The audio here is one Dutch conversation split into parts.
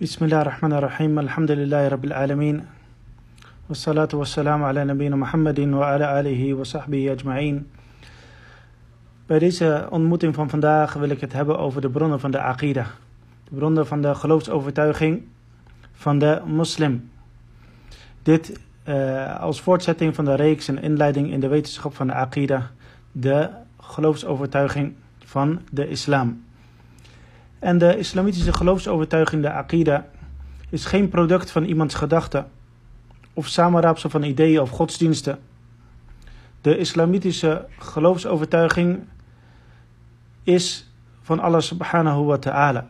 بسم الله الرحمن الرحيم الحمد لله رب العالمين والصلاة والسلام على نبينا محمد وعلى آله وصحبه أجمعين Bij deze ontmoeting van vandaag wil ik het hebben over de bronnen van de aqida. De bronnen van de geloofsovertuiging van de moslim. Dit uh, als voortzetting van de reeks en inleiding in de wetenschap van de aqida. De geloofsovertuiging van de islam. En de islamitische geloofsovertuiging, de aqida, is geen product van iemands gedachten of samenraapsel van ideeën of godsdiensten. De islamitische geloofsovertuiging is van Allah subhanahu wa ta'ala.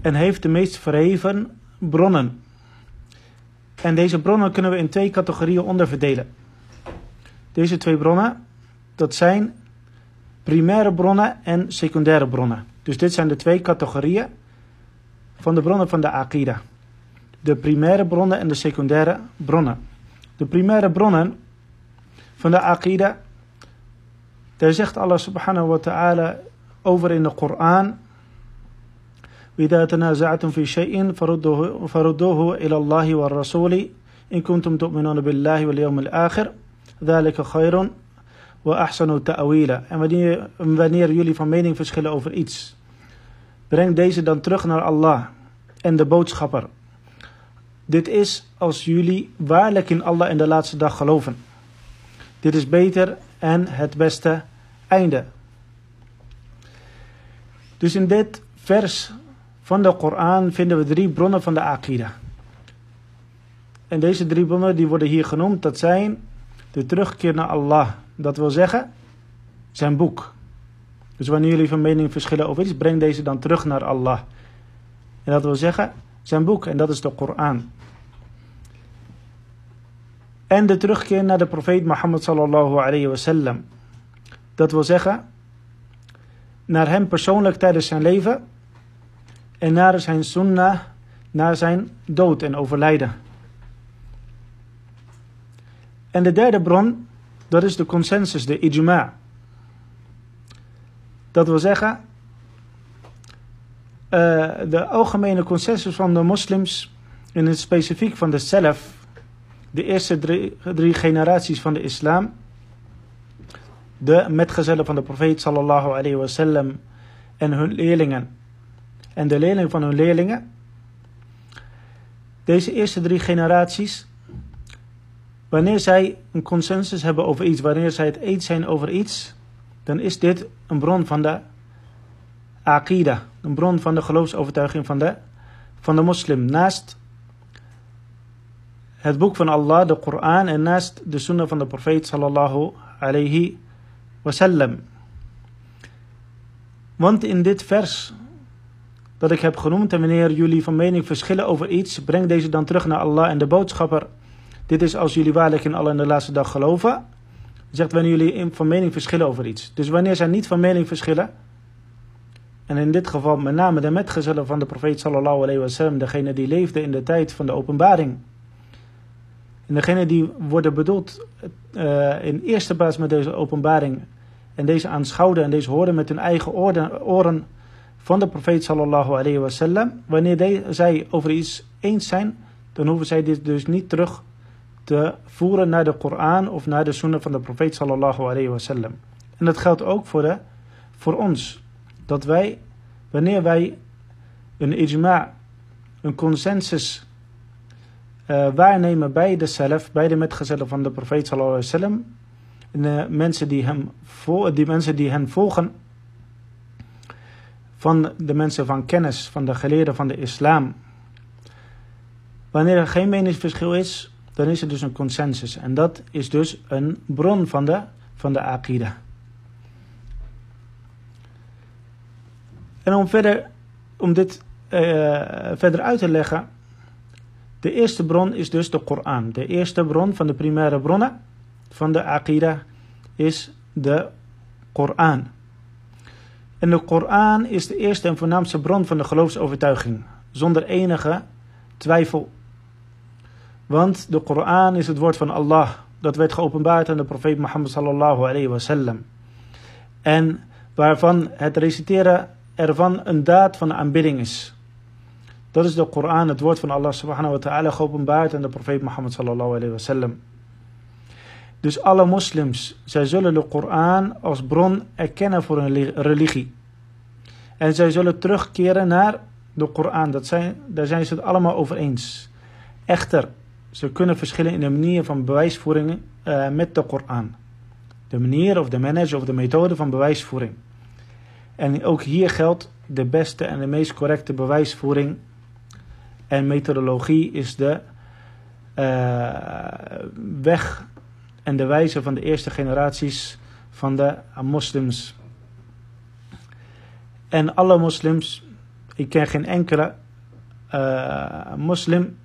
En heeft de meest verheven bronnen. En deze bronnen kunnen we in twee categorieën onderverdelen. Deze twee bronnen, dat zijn primaire bronnen en secundaire bronnen. Dus dit zijn de twee categorieën van de bronnen van de Aqida. De primaire bronnen en de secundaire bronnen. De primaire bronnen van de Aqida, daar zegt Allah subhanahu wa ta'ala over in de Koran. وإذا تنازعتم في شيء فردوه, فردوه إلى الله والرسول إن كنتم تؤمنون بالله واليوم الآخر ذلك خير وأحسن تأويلا En wanneer, wanneer jullie van mening verschillen over iets, breng deze dan terug naar Allah en de boodschapper. Dit is als jullie waarlijk in Allah en de laatste dag geloven. Dit is beter en het beste einde. Dus in dit vers van de Koran vinden we drie bronnen van de Aqidah. En deze drie bronnen die worden hier genoemd, dat zijn de terugkeer naar Allah. Dat wil zeggen, zijn boek. Dus wanneer jullie van mening verschillen over iets, breng deze dan terug naar Allah. En dat wil zeggen, zijn boek, en dat is de Koran. En de terugkeer naar de profeet Mohammed sallallahu alayhi wasallam. Dat wil zeggen, naar hem persoonlijk tijdens zijn leven en naar zijn sunnah, naar zijn dood en overlijden. En de derde bron, dat is de consensus, de ijma. Dat wil zeggen, uh, de algemene consensus van de moslims, in het specifiek van de zelf, de eerste drie, drie, generaties van de islam, de metgezellen van de profeet sallallahu alayhi wasallam en hun leerlingen en de leerlingen van hun leerlingen. Deze eerste drie generaties, wanneer zij een consensus hebben over iets, wanneer zij het eens zijn over iets, dan is dit een bron van de Aqida, een bron van de geloofsovertuiging van de, van de moslim. Naast het boek van Allah, de Koran, en naast de sunnah van de profeet sallallahu alayhi wasallam. Want in dit vers dat ik heb genoemd, en wanneer jullie van mening verschillen over iets, breng deze dan terug naar Allah en de boodschapper. Dit is als jullie waarlijk in Allah in de laatste dag geloven. Zegt wanneer jullie van mening verschillen over iets. Dus wanneer zij niet van mening verschillen, en in dit geval met name de metgezellen van de profeet sallallahu alayhi wasallam, degene die leefde in de tijd van de openbaring. En degene die worden bedoeld uh, in eerste plaats met deze openbaring en deze aanschouwden en deze hoorden met hun eigen oren, oren van de profeet sallallahu alayhi wasallam. Wanneer zij over iets eens zijn, dan hoeven zij dit dus niet terug te voeren naar de Koran of naar de sunnah van de profeet sallallahu alayhi wasallam. En dat geldt ook voor, de, voor ons. Dat wij, wanneer wij een ijma, een consensus uh, waarnemen bij de zelf, bij de metgezellen van de profeet sallallahu alayhi wasallam, en de mensen die, hem, die mensen die hen volgen, van de mensen van kennis, van de geleerden van de islam. Wanneer er geen meningsverschil is, dan is er dus een consensus. En dat is dus een bron van de, van de aqida. En om, verder, om dit uh, verder uit te leggen, de eerste bron is dus de Koran. De eerste bron van de primaire bronnen van de aqida is de Koran. En de Koran is de eerste en voornaamste bron van de geloofsovertuiging, zonder enige twijfel. Want de Koran is het woord van Allah, dat werd geopenbaard aan de profeet Mohammed sallallahu alayhi wasallam. En waarvan het reciteren ervan een daad van aanbidding is. Dat is de Koran, het woord van Allah subhanahu wa ta'ala geopenbaard aan de profeet Mohammed sallallahu alayhi wa sallam. Dus alle moslims, zij zullen de Koran als bron erkennen voor hun religie. En zij zullen terugkeren naar de Koran. Dat zijn, daar zijn ze het allemaal over eens. Echter, ze kunnen verschillen in de manier van bewijsvoering uh, met de Koran. De manier of de manager of de methode van bewijsvoering. En ook hier geldt de beste en de meest correcte bewijsvoering en methodologie is de uh, weg en de wijze van de eerste generaties van de moslims. En alle moslims, ik ken geen enkele uh, moslim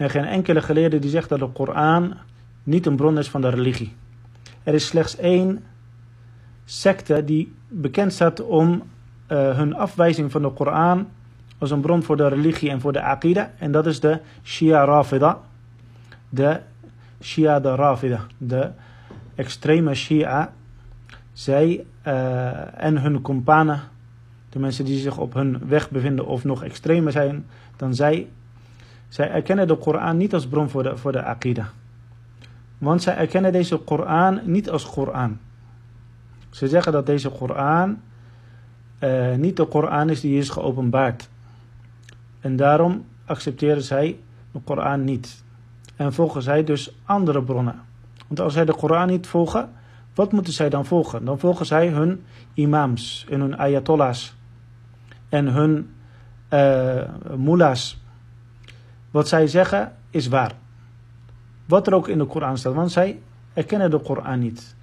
en geen enkele geleerde die zegt dat de Koran niet een bron is van de religie. Er is slechts één secte die bekend staat om uh, hun afwijzing van de Koran als een bron voor de religie en voor de aqida. En dat is de Shia Rafida. De Shia de Rafida. De extreme Shia. Zij uh, en hun companen, de mensen die zich op hun weg bevinden of nog extremer zijn dan zij, zij erkennen de Koran niet als bron voor de, voor de aqida. Want zij erkennen deze Koran niet als Koran. Ze zeggen dat deze Koran uh, niet de Koran is die is geopenbaard. En daarom accepteren zij de Koran niet. En volgen zij dus andere bronnen. Want als zij de Koran niet volgen, wat moeten zij dan volgen? Dan volgen zij hun imams en hun ayatollahs en hun uh, mullahs. Wat zij zeggen is waar. Wat er ook in de Koran staat, want zij erkennen de Koran niet.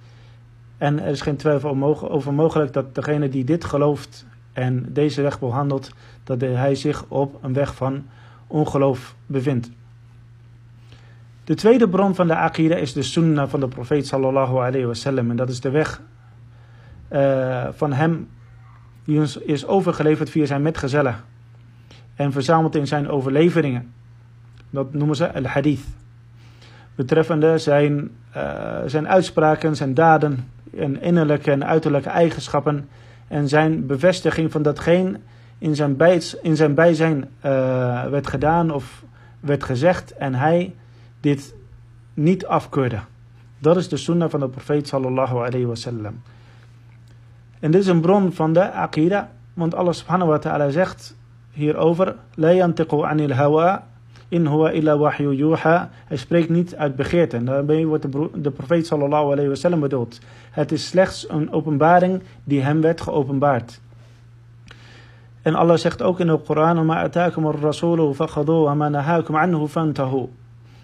En er is geen twijfel over mogelijk dat degene die dit gelooft en deze weg behandelt, dat hij zich op een weg van ongeloof bevindt. De tweede bron van de Aqidah is de sunnah van de profeet sallallahu alayhi wasallam. En dat is de weg uh, van hem die ons is overgeleverd via zijn metgezellen. En verzameld in zijn overleveringen. Dat noemen ze al-hadith. Betreffende zijn, uh, zijn uitspraken, zijn daden en innerlijke en uiterlijke eigenschappen en zijn bevestiging van datgene in zijn, bij, in zijn bijzijn uh, werd gedaan of werd gezegd en hij dit niet afkeurde. Dat is de sunnah van de profeet sallallahu alayhi wasallam. En dit is een bron van de aqidah, want Allah subhanahu wa ta'ala zegt hierover: La yantiqu anil hawa in huwa illa wahyu yuha. Hij spreekt niet uit begeerte. En daarmee wordt de, de profeet sallallahu alayhi wasallam bedoeld. Het is slechts een openbaring die hem werd geopenbaard. En Allah zegt ook in de Koran: anhu.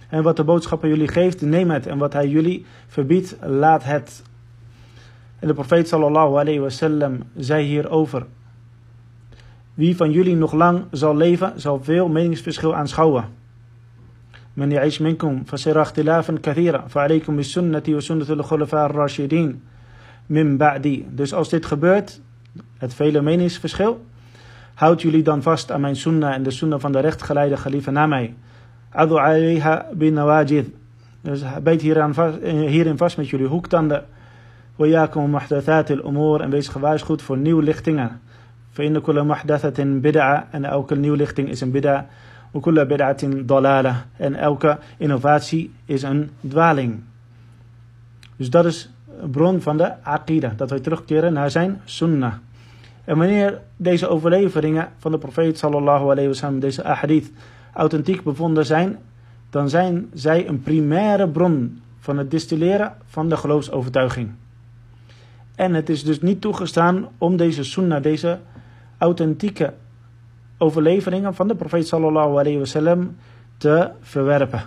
En wat de boodschapper jullie geeft, neem het. En wat hij jullie verbiedt, laat het. En de profeet sallallahu alayhi wasallam zei hierover. Wie van jullie nog lang zal leven, zal veel meningsverschil aanschouwen. من يعيش منكم فسيرى اختلافا كثيرا فعليكم بسنتي وسنة الخلفاء الراشدين min ba'di. Dus als dit gebeurt, het vele meningsverschil, houd jullie dan vast aan mijn sunnah en de sunnah van de rechtgeleide geliefde na mij. Adu alayha bin nawajid. Dus beet hieraan vast, hierin vast met jullie hoektanden. Wayakum muhdathat al-umur en wees gewaarschuwd voor nieuwlichtingen. فإن كل محدثة بدعة en elke nieuwlichting is een bid'a. وكل بدعة ضلالة en elke innovatie is een dwaling. Dus dat is een bron van de aqidah, dat wij terugkeren naar zijn sunnah. En wanneer deze overleveringen van de profeet sallallahu alayhi wasallam, deze ahadith, authentiek bevonden zijn, dan zijn zij een primaire bron van het distilleren van de geloofsovertuiging. En het is dus niet toegestaan om deze sunnah, deze authentieke overleveringen van de profeet sallallahu alayhi wasallam te verwerpen.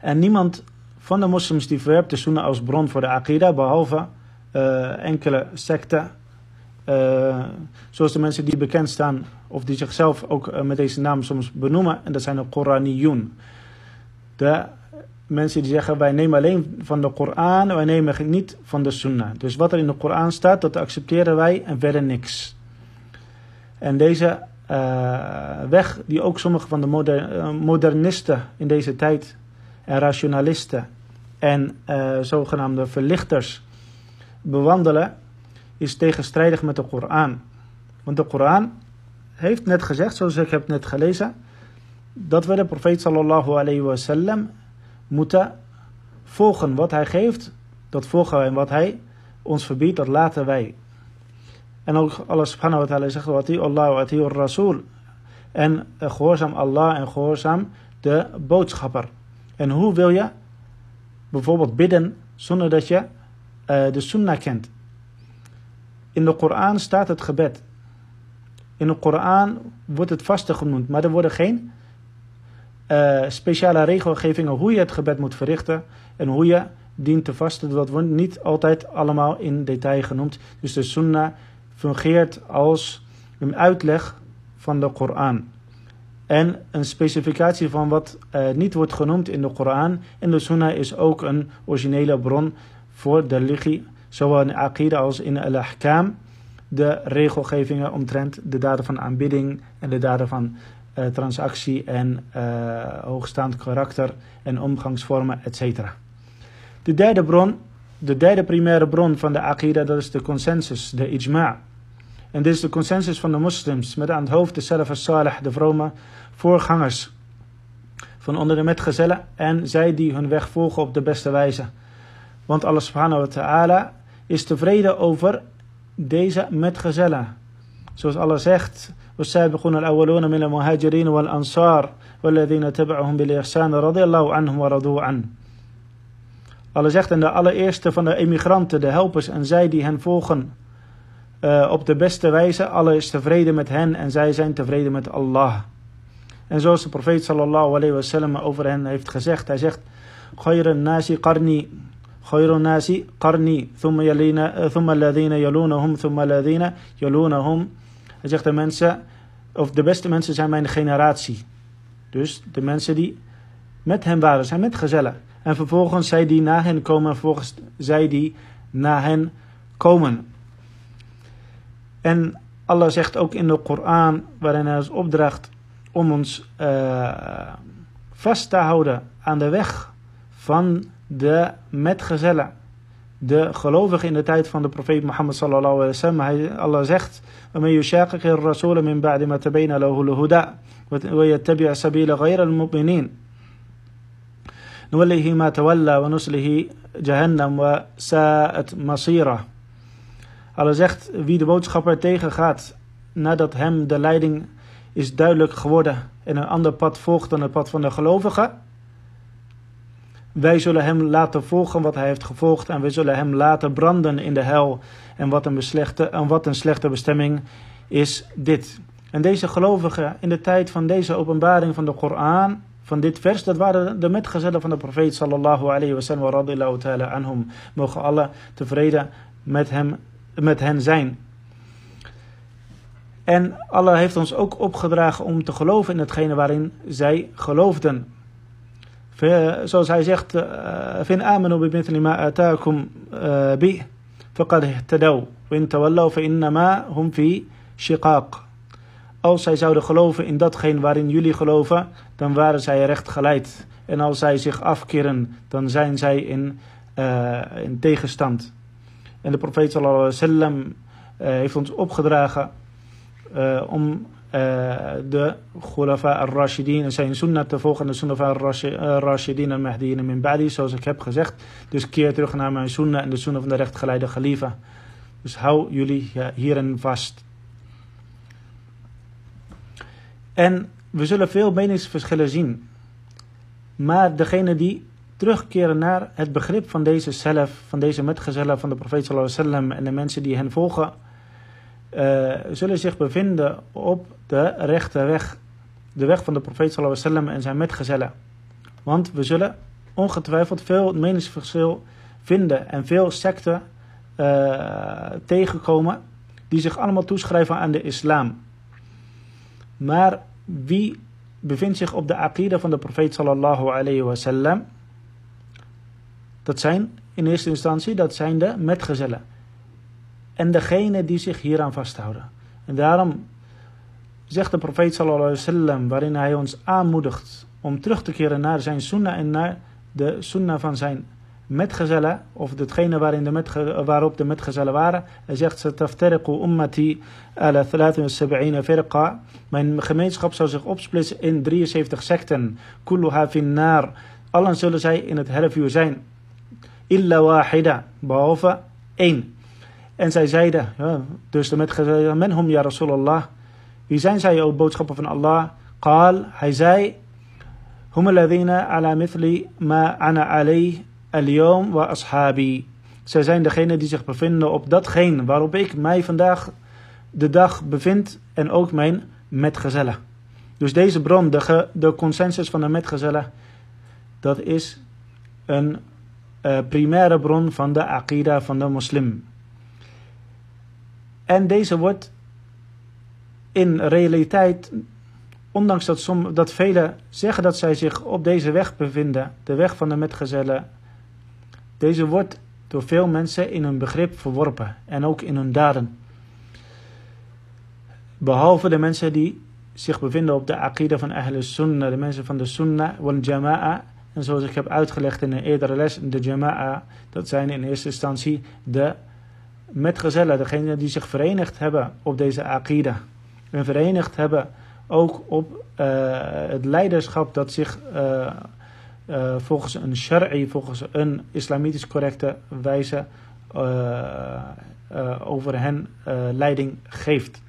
En niemand van de moslims die verwerpt de sunnah als bron voor de aqidah, behalve uh, enkele secten, uh, zoals de mensen die bekend staan, of die zichzelf ook uh, met deze naam soms benoemen, en dat zijn de Koraniyun. De mensen die zeggen, wij nemen alleen van de Koran, wij nemen niet van de sunnah. Dus wat er in de Koran staat, dat accepteren wij en verder niks. En deze uh, weg die ook sommige van de uh, modernisten in deze tijd en rationalisten en uh, zogenaamde verlichters bewandelen, is tegenstrijdig met de Koran. Want de Koran heeft net gezegd, zoals ik heb net gelezen, dat we de profeet sallallahu alayhi wasallam moeten volgen wat hij geeft, dat volgen wij en wat hij ons verbiedt, dat laten wij. En ook Allah subhanahu wa ta'ala zegt, wa Allah wa ati'ur rasul. En gehoorzaam Allah en gehoorzaam de boodschapper. En hoe wil je bijvoorbeeld bidden zonder dat je uh, de sunnah kent? In de Koran staat het gebed. In de Koran wordt het vasten genoemd, maar er worden geen uh, speciale regelgevingen hoe je het gebed moet verrichten en hoe je dient te vasten. Dat wordt niet altijd allemaal in detail genoemd. Dus de sunnah fungeert als een uitleg van de Koran. En een specificatie van wat niet wordt genoemd in de Koran. En de Sunnah is ook een originele bron voor de ligi, zowel in Aqida als in al-Ahkam. De regelgevingen omtrent de daden van aanbidding en de daden van uh, transactie en uh, hoogstaand karakter en omgangsvormen, etc. De derde bron, de derde primaire bron van de Aqida, dat is de consensus, de ijma'. En dit is de consensus van de moslims, met aan het hoofd de Salaf salih de vrome voorgangers van onder de metgezellen en zij die hun weg volgen op de beste wijze. Want Allah subhanahu wa ta'ala is tevreden over deze metgezellen. Zoals Allah zegt, والسابقون الأولون من المهاجرين والأنصار والذين تبعهم بالإحسان رضي الله عنهم ورضوا عنه. Allah zegt en de allereerste van de emigranten, de helpers en zij die hen volgen uh, op de beste wijze. Allah is tevreden met hen en zij zijn tevreden met Allah. En zoals de profeet sallallahu alayhi wa sallam over hen heeft gezegd. Hij zegt, Khayran nasi qarni, Khayran nasi qarni, thumma yalina, yalunahum, thumma yalunahum. Hij zegt de mensen, of de beste mensen zijn mijn generatie. Dus de mensen die met hen waren, zijn met gezellen. En vervolgens zij die na hen komen, en vervolgens zij die na hen komen. En Allah zegt ook in de Koran, waarin hij ons opdracht om ons uh, vast te houden aan de weg van de metgezellen. De gelovigen in de tijd van de profeet Mohammed sallallahu alaihi wasallam. Hij, Allah zegt, وَمَنْ يُشَاقِقِ الرَّسُولَ مِنْ بَعْدِ مَا تَبَيْنَ لَهُ الْهُدَى وَيَتَّبِعْ سَبِيلَ غَيْرَ الْمُؤْمِنِينَ نوله ما تولى ونصله جهنم وساءت مصيره Allah zegt, wie de boodschapper tegengaat nadat hem de leiding is duidelijk geworden en een ander pad volgt dan het pad van de gelovigen, wij zullen hem laten volgen wat hij heeft gevolgd en we zullen hem laten branden in de hel. En wat een, beslechte, en wat een slechte bestemming is dit. En deze gelovigen in de tijd van deze openbaring van de Koran, van dit vers, dat waren de metgezellen van de profeet sallallahu alayhi wa sallam ta'ala anhum. Mogen alle tevreden met hem met hen zijn. En Allah heeft ons ook opgedragen om te geloven in hetgene waarin zij geloofden. Zoals hij zegt, bi mithli ma ataakum bi faqad hum fi shiqaq. Als zij zouden geloven in datgene waarin jullie geloven, dan waren zij recht geleid. En als zij zich afkeren, dan zijn zij in, uh, in tegenstand. En de profeet sallallahu alaihi uh, heeft ons opgedragen uh, om uh, de Khulafa al-Rashidin en zijn sunnah te volgen. De Sunnah al-Rashidin en Mahdiin min ba'di, zoals ik heb gezegd. Dus keer terug naar mijn sunnah en de sunnah van de rechtgeleide khalifa. Dus hou jullie hierin vast. En we zullen veel meningsverschillen zien. Maar degene die terugkeren naar het begrip van deze zelf, van deze metgezellen van de profeet sallallahu en de mensen die hen volgen, uh, zullen zich bevinden op de rechte weg. De weg van de profeet sallallahu wasallam en zijn metgezellen. Want we zullen ongetwijfeld veel meningsverschil vinden en veel secten uh, tegenkomen die zich allemaal toeschrijven aan de islam. Maar wie bevindt zich op de aqida van de profeet sallallahu alayhi wasallam? Dat zijn in eerste instantie dat zijn de metgezellen. En degene die zich hieraan vasthouden. En daarom zegt de profeet sallallahu alaihi wasallam, waarin hij ons aanmoedigt om terug te keren naar zijn sunnah en naar de sunnah van zijn metgezellen, of datgene waarin de waarop de metgezellen waren. Hij zegt, ummati ala 73 firqa. Mijn gemeenschap zou zich opsplitsen in 73 secten. Kulluha fin nar. Allen zullen zij in het helfuur zijn. Illa wahida. Behalve één. En zij zeiden, ja, dus de metgezellen, men hum ya Rasulallah. Wie zijn zij, o boodschappen van Allah? Qaal, hij zei, hum alladhina ala mithli ma ana alayh al-yawm wa ashabi. Zij zijn degene die zich bevinden op datgene waarop ik mij vandaag de dag bevind en ook mijn metgezellen. Dus deze bron, de, de consensus van de metgezellen, dat is een uh, primaire bron van de aqida van de moslim. En deze wordt in realiteit, ondanks dat, som, dat velen zeggen dat zij zich op deze weg bevinden, de weg van de metgezellen, deze wordt door veel mensen in hun begrip verworpen en ook in hun daden. Behalve de mensen die zich bevinden op de aqida van Ahl Sunnah, de mensen van de Sunnah wal Jama'a. En zoals ik heb uitgelegd in een eerdere les, de Jama'a, dat zijn in eerste instantie de metgezellen, degenen die zich verenigd hebben op deze aqida. En verenigd hebben ook op uh, het leiderschap dat zich uh, uh, volgens een shari, volgens een islamitisch correcte wijze over hen leiding geeft.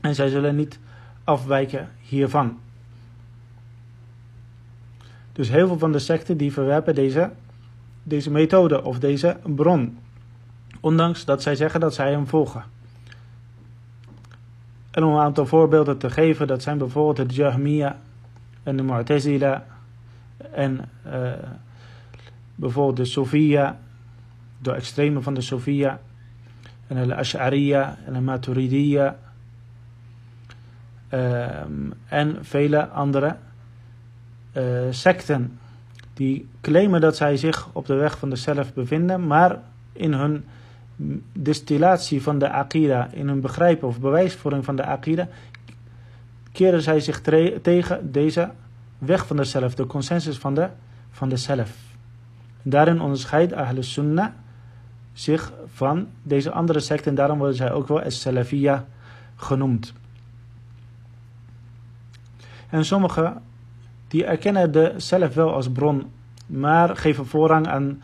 En zij zullen niet afwijken hiervan. Dus heel veel van de secten die verwerpen deze, deze methode of deze bron. Ondanks dat zij zeggen dat zij hem volgen. En om een aantal voorbeelden te geven, dat zijn bijvoorbeeld de Jahmiya en de Mu'tazila en uh, bijvoorbeeld de Sofia, de extreme van de Sofia en de Ash'ariya en de Maturidiya uh, en vele andere uh, secten die claimen dat zij zich op de weg van de zelf bevinden, maar in hun distillatie van de akida, in hun begrijpen of bewijsvoering van de akida, keren zij zich tegen deze weg van de zelf, de consensus van de, van de zelf. Daarin onderscheidt Ahl Sunnah zich van deze andere secten en daarom worden zij ook wel as genoemd. En sommigen die erkennen de zelf wel als bron, maar geven voorrang aan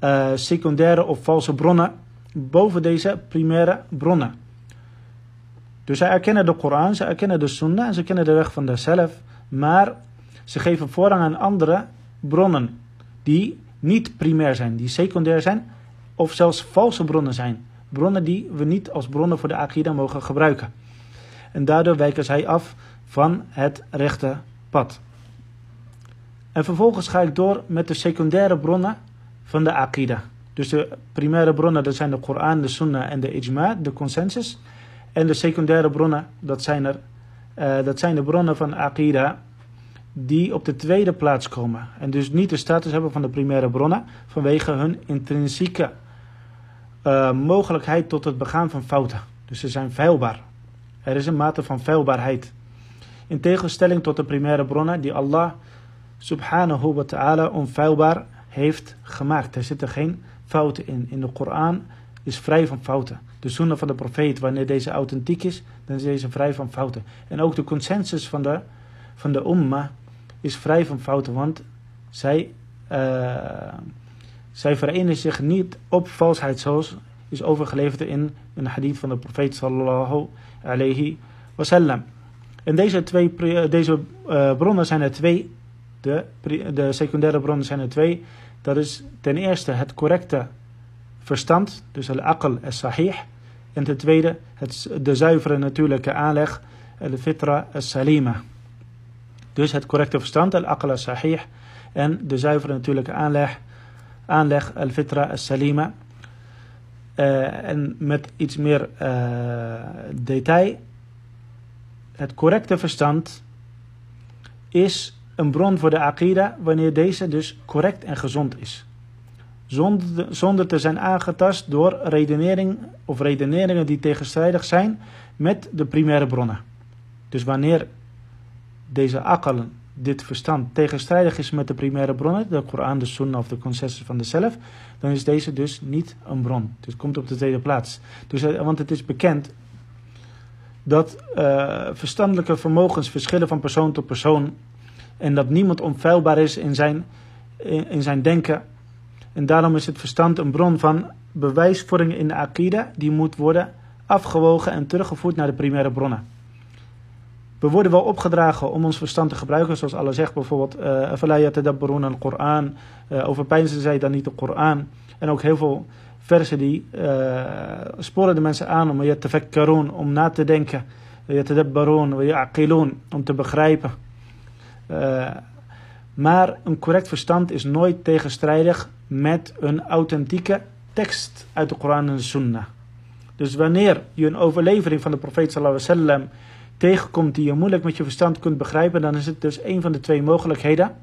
uh, secundaire of valse bronnen boven deze primaire bronnen. Dus zij erkennen de Koran, ze erkennen de Sunnah en ze kennen de weg van de zelf, maar ze geven voorrang aan andere bronnen die niet primair zijn, die secundair zijn of zelfs valse bronnen zijn. Bronnen die we niet als bronnen voor de Akida mogen gebruiken. En daardoor wijken zij af van het rechte pad. En vervolgens ga ik door met de secundaire bronnen van de Akida. Dus de primaire bronnen, dat zijn de Koran, de Sunnah en de Ijma, de consensus. En de secundaire bronnen, dat zijn, er, uh, dat zijn de bronnen van Aqida die op de tweede plaats komen. En dus niet de status hebben van de primaire bronnen vanwege hun intrinsieke uh, mogelijkheid tot het begaan van fouten. Dus ze zijn veilbaar. Er is een mate van veilbaarheid. In tegenstelling tot de primaire bronnen die Allah subhanahu wa ta'ala onfeilbaar heeft gemaakt. Er zitten geen fouten in. In de Koran is vrij van fouten. De sunnah van de profeet, wanneer deze authentiek is, dan is deze vrij van fouten. En ook de consensus van de, van de umma is vrij van fouten, want zij, uh, zij verenigen zich niet op valsheid, zoals is overgeleverd in een hadith van de profeet sallallahu alayhi wasallam. En deze, twee, deze uh, bronnen zijn er twee. De, de secundaire bronnen zijn er twee. Dat is ten eerste het correcte verstand, dus al-aql al-sahih. En ten tweede het, de zuivere natuurlijke aanleg, al-fitra al-salima. Dus het correcte verstand, al-aql al-sahih. En de zuivere natuurlijke aanleg, aanleg al-fitra al-salima. Uh, en met iets meer uh, detail. Het correcte verstand is een bron voor de akida wanneer deze dus correct en gezond is. Zonder, zonder te zijn aangetast door redenering of redeneringen die tegenstrijdig zijn met de primaire bronnen. Dus wanneer deze akkelen dit verstand tegenstrijdig is met de primaire bronnen, de Koran, de Sunnah of de consensus van de zelf, dan is deze dus niet een bron. Dus komt op de tweede plaats. Dus, eh, want het is bekend dat uh, verstandelijke vermogens verschillen van persoon tot persoon en dat niemand onfeilbaar is in zijn, in, zijn denken. En daarom is het verstand een bron van bewijsvorming in de akida die moet worden afgewogen en teruggevoerd naar de primaire bronnen. We worden wel opgedragen om ons verstand te gebruiken, zoals Allah zegt bijvoorbeeld, yatadabbarun al-Qur'an, overpijnzen zij dan niet de Koran. En ook heel veel versen die uh, sporen de mensen aan om yatafakkarun, om na te denken, om te begrijpen. Uh, maar een correct verstand is nooit tegenstrijdig met een authentieke tekst uit de Koran en Sunnah. Dus wanneer je een overlevering van de profeet sallallahu wasallam tegenkomt die je moeilijk met je verstand kunt begrijpen, dan is het dus een van de twee mogelijkheden.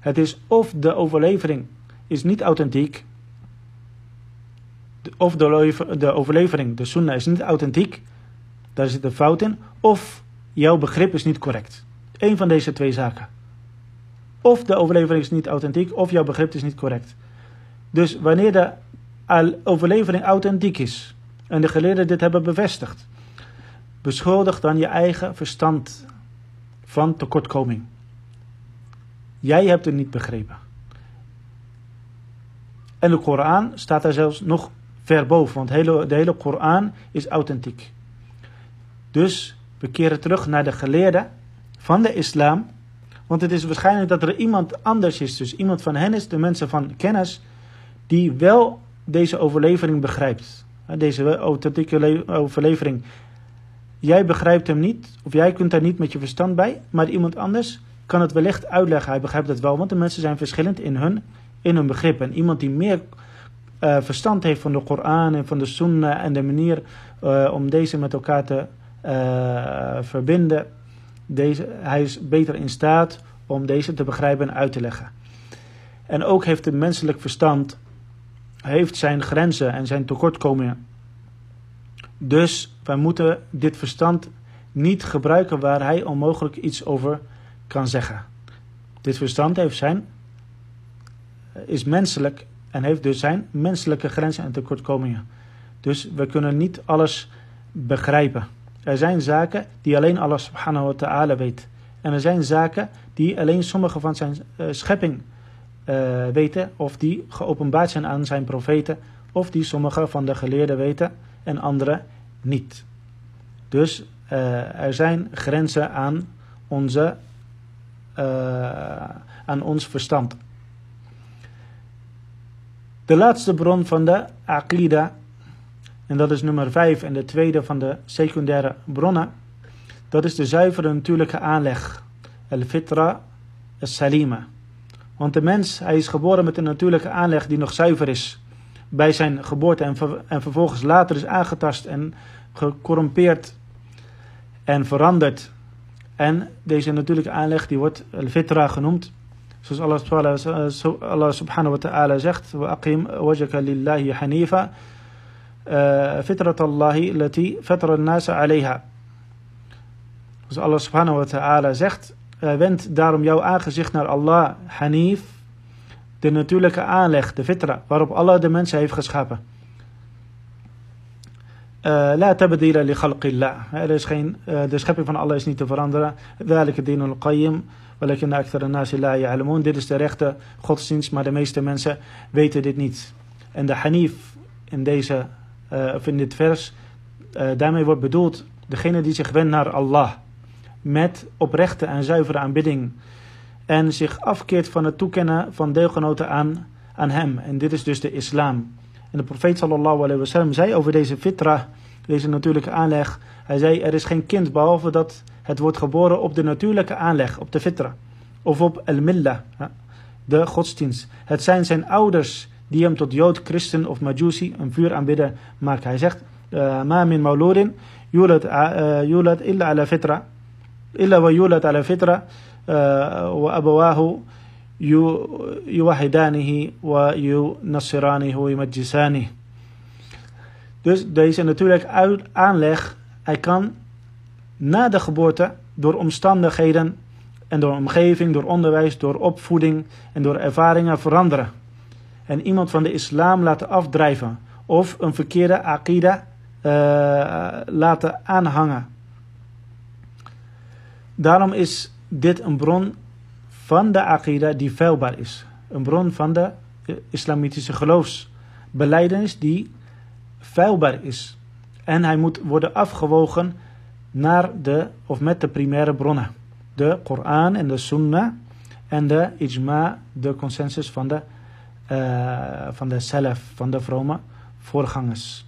Het is of de overlevering is niet authentiek, of de, de overlevering, de sunnah, is niet authentiek, daar zit een fout in, of jouw begrip is niet correct. Eén van deze twee zaken. Of de overlevering is niet authentiek, of jouw begrip is niet correct. Dus wanneer de overlevering authentiek is, en de geleerden dit hebben bevestigd, beschuldig dan je eigen verstand van tekortkoming. Jij hebt het niet begrepen. En de Koran staat daar zelfs nog ver boven, want de hele Koran is authentiek. Dus we keren terug naar de geleerden van de islam, want het is waarschijnlijk dat er iemand anders is, dus iemand van hen is, de mensen van kennis, die wel deze overlevering begrijpt. Deze authentieke overlevering Jij begrijpt hem niet, of jij kunt daar niet met je verstand bij, maar iemand anders kan het wellicht uitleggen. Hij begrijpt het wel, want de mensen zijn verschillend in hun, in hun begrip. En iemand die meer uh, verstand heeft van de Koran en van de Sunnah en de manier uh, om deze met elkaar te uh, verbinden, deze, hij is beter in staat om deze te begrijpen en uit te leggen. En ook heeft het menselijk verstand heeft zijn grenzen en zijn tekortkomingen. Dus wij moeten dit verstand niet gebruiken waar hij onmogelijk iets over kan zeggen. Dit verstand heeft zijn, is menselijk en heeft dus zijn menselijke grenzen en tekortkomingen. Dus we kunnen niet alles begrijpen. Er zijn zaken die alleen Allah subhanahu wa ta'ala weet. En er zijn zaken die alleen sommige van zijn uh, schepping uh, weten, of die geopenbaard zijn aan zijn profeten, of die sommige van de geleerden weten en andere niet. Dus uh, er zijn grenzen aan, onze, aan ons verstand. De laatste bron van de Aqida, en dat is nummer 5 en de tweede van de secundaire bronnen, dat is de zuivere natuurlijke aanleg, al-fitra al-salima. Want de mens, hij is geboren met een natuurlijke aanleg die nog zuiver is bij zijn geboorte en, ver, en vervolgens later is aangetast en gecorrumpeerd en veranderd. En deze natuurlijke aanleg die wordt al-fitra genoemd. Zoals Allah, subhanahu wa ta'ala zegt: وَأَقِمْ وَجَكَ لِلَّهِ حَنِيفًا فِطْرَةَ اللَّهِ التي فَطَرَ النَّاسَ عَلَيْهَا Dus Allah subhanahu wa ta'ala zegt: Wend daarom jouw aangezicht naar Allah, Hanif, de natuurlijke aanleg, de fitra, waarop Allah de mensen heeft geschapen. La tabdila li khalqillah. Er is geen, de schepping van Allah is niet te veranderen. Welke dinul qayyim. Walakin akthar nasi la ya'lamun. Dit is de rechte godsdienst, maar de meeste mensen weten dit niet. En de hanif in deze, uh, of in dit vers, uh, daarmee wordt bedoeld degene die zich wendt naar Allah. Met oprechte en zuivere aanbidding en zich afkeert van het toekennen van deelgenoten aan, aan hem. En dit is dus de islam. En de profeet sallallahu alayhi wa sallam zei over deze fitra, deze natuurlijke aanleg, hij zei er is geen kind behalve dat het wordt geboren op de natuurlijke aanleg, op de fitra. Of op al-millah, de godsdienst. Het zijn zijn ouders die hem tot Jood, Christen of Majusi, een vuur aanbidden maakt. Hij zegt, eh, ma min mauludin eh, Yulat illa ala fitra, illa wa yulat ala fitra, eh, wa abawahu yuwahidanihi wa yunassiranihi wa yumajjisanihi. Dus deze natuurlijk uit aanleg, hij kan na de geboorte door omstandigheden en door omgeving, door onderwijs, door opvoeding en door ervaringen veranderen. En iemand van de islam laten afdrijven of een verkeerde aqida uh, laten aanhangen. Daarom is dit een bron van de aqida die feilbaar is. Een bron van de islamitische geloofsbeleidenis die feilbaar is. En hij moet worden afgewogen naar de, of met de primaire bronnen. De Koran en de Sunnah en de ijma, de consensus van de, uh, van de salaf, van de vrome voorgangers.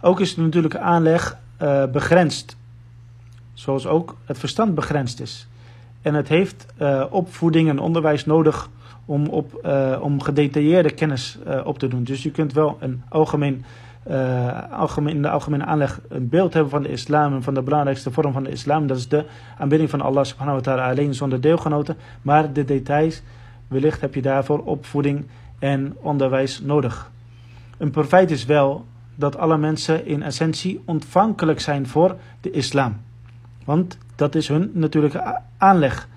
Ook is de natuurlijke aanleg uh, begrensd. Zoals ook het verstand begrensd is. En het heeft uh, opvoeding en onderwijs nodig om, op, om gedetailleerde kennis op te doen. Dus je kunt wel een algemeen algemeen, in de algemene aanleg een beeld hebben van de islam en van de belangrijkste vorm van de islam. Dat is de aanbidding van Allah subhanahu wa ta'ala alleen zonder deelgenoten. Maar de details, wellicht heb je daarvoor opvoeding en onderwijs nodig. Een profijt is wel dat alle mensen in essentie ontvankelijk zijn voor de islam. Want dat is hun natuurlijke aanleg.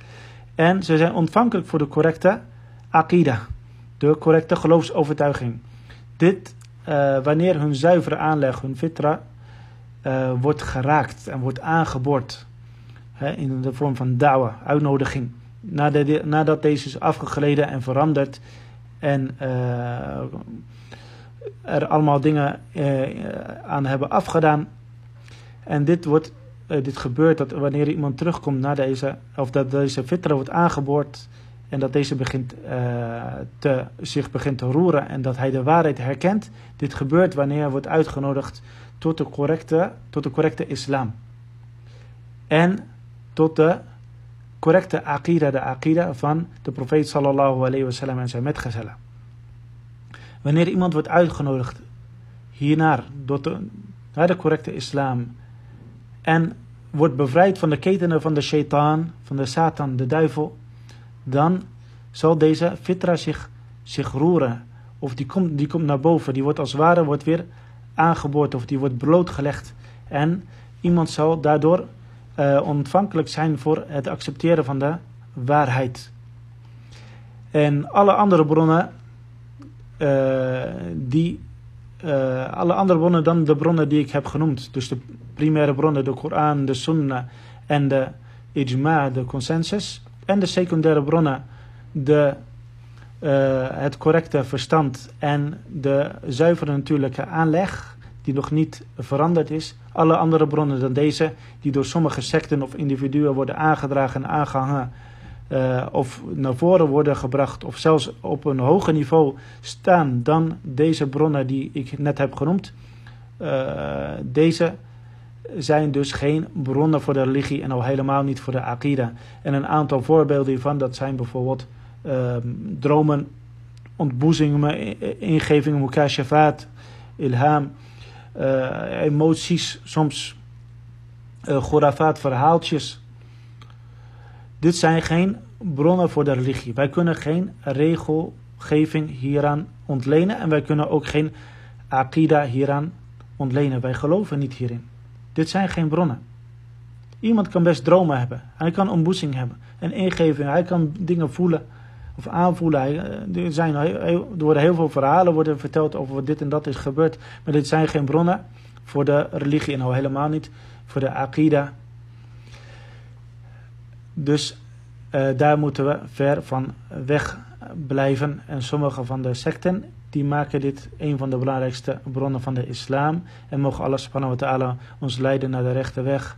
En ze zijn ontvankelijk voor de correcte akida, de correcte geloofsovertuiging. Dit uh, wanneer hun zuivere aanleg, hun fitra, uh, wordt geraakt en wordt aangeboord. Hè, in de vorm van dawa, uitnodiging. Nadat, nadat deze is afgegleden en veranderd. En uh, er allemaal dingen aan hebben afgedaan. En dit, wordt, dit gebeurt dat wanneer iemand terugkomt naar deze, of dat deze fitra wordt aangeboord en dat deze begint, te, zich begint te roeren en dat hij de waarheid herkent. Dit gebeurt wanneer hij wordt uitgenodigd tot de correcte, tot de correcte islam. En tot de correcte aqida, de aqida van de profeet sallallahu alayhi wasallam en zijn metgezellen. Wanneer iemand wordt uitgenodigd hiernaar, tot de, naar de correcte islam en wordt bevrijd van de ketenen van de shaitaan, van de satan, de duivel, dan zal deze fitra zich, zich roeren. Of die komt, die komt naar boven. Die wordt als ware wordt weer aangeboord of die wordt blootgelegd. En iemand zal daardoor uh, ontvankelijk zijn voor het accepteren van de waarheid. En alle andere bronnen, uh, die, uh, alle andere bronnen dan de bronnen die ik heb genoemd. Dus de primaire bronnen, de Koran, de Sunnah en de Ijma, de consensus en de secundaire bronnen de, het correcte verstand en de zuivere natuurlijke aanleg, die nog niet veranderd is. Alle andere bronnen dan deze, die door sommige secten of individuen worden aangedragen en aangehangen, uh, of naar voren worden gebracht, of zelfs op een hoger niveau staan dan deze bronnen die ik net heb genoemd. Uh, deze zijn dus geen bronnen voor de religie en al helemaal niet voor de akida. En een aantal voorbeelden hiervan, dat zijn bijvoorbeeld uh, dromen, ontboezingen, ingevingen, mukashafat, ilham, uh, emoties, soms uh, verhaaltjes. Dit zijn geen bronnen voor de religie. Wij kunnen geen regelgeving hieraan ontlenen en wij kunnen ook geen akida hieraan ontlenen. Wij geloven niet hierin. Dit zijn geen bronnen. Iemand kan best dromen hebben. Hij kan ontboezing hebben. Een ingeving. Hij kan dingen voelen of aanvoelen. Eh, er, zijn, er worden heel veel verhalen worden verteld over wat dit en dat is gebeurd. Maar dit zijn geen bronnen voor de religie en al helemaal niet voor de akida. Dus uh, daar moeten we ver van weg blijven. En sommige van de secten die maken dit een van de belangrijkste bronnen van de islam. En mogen Allah subhanahu wa ta'ala ons leiden naar de rechte weg.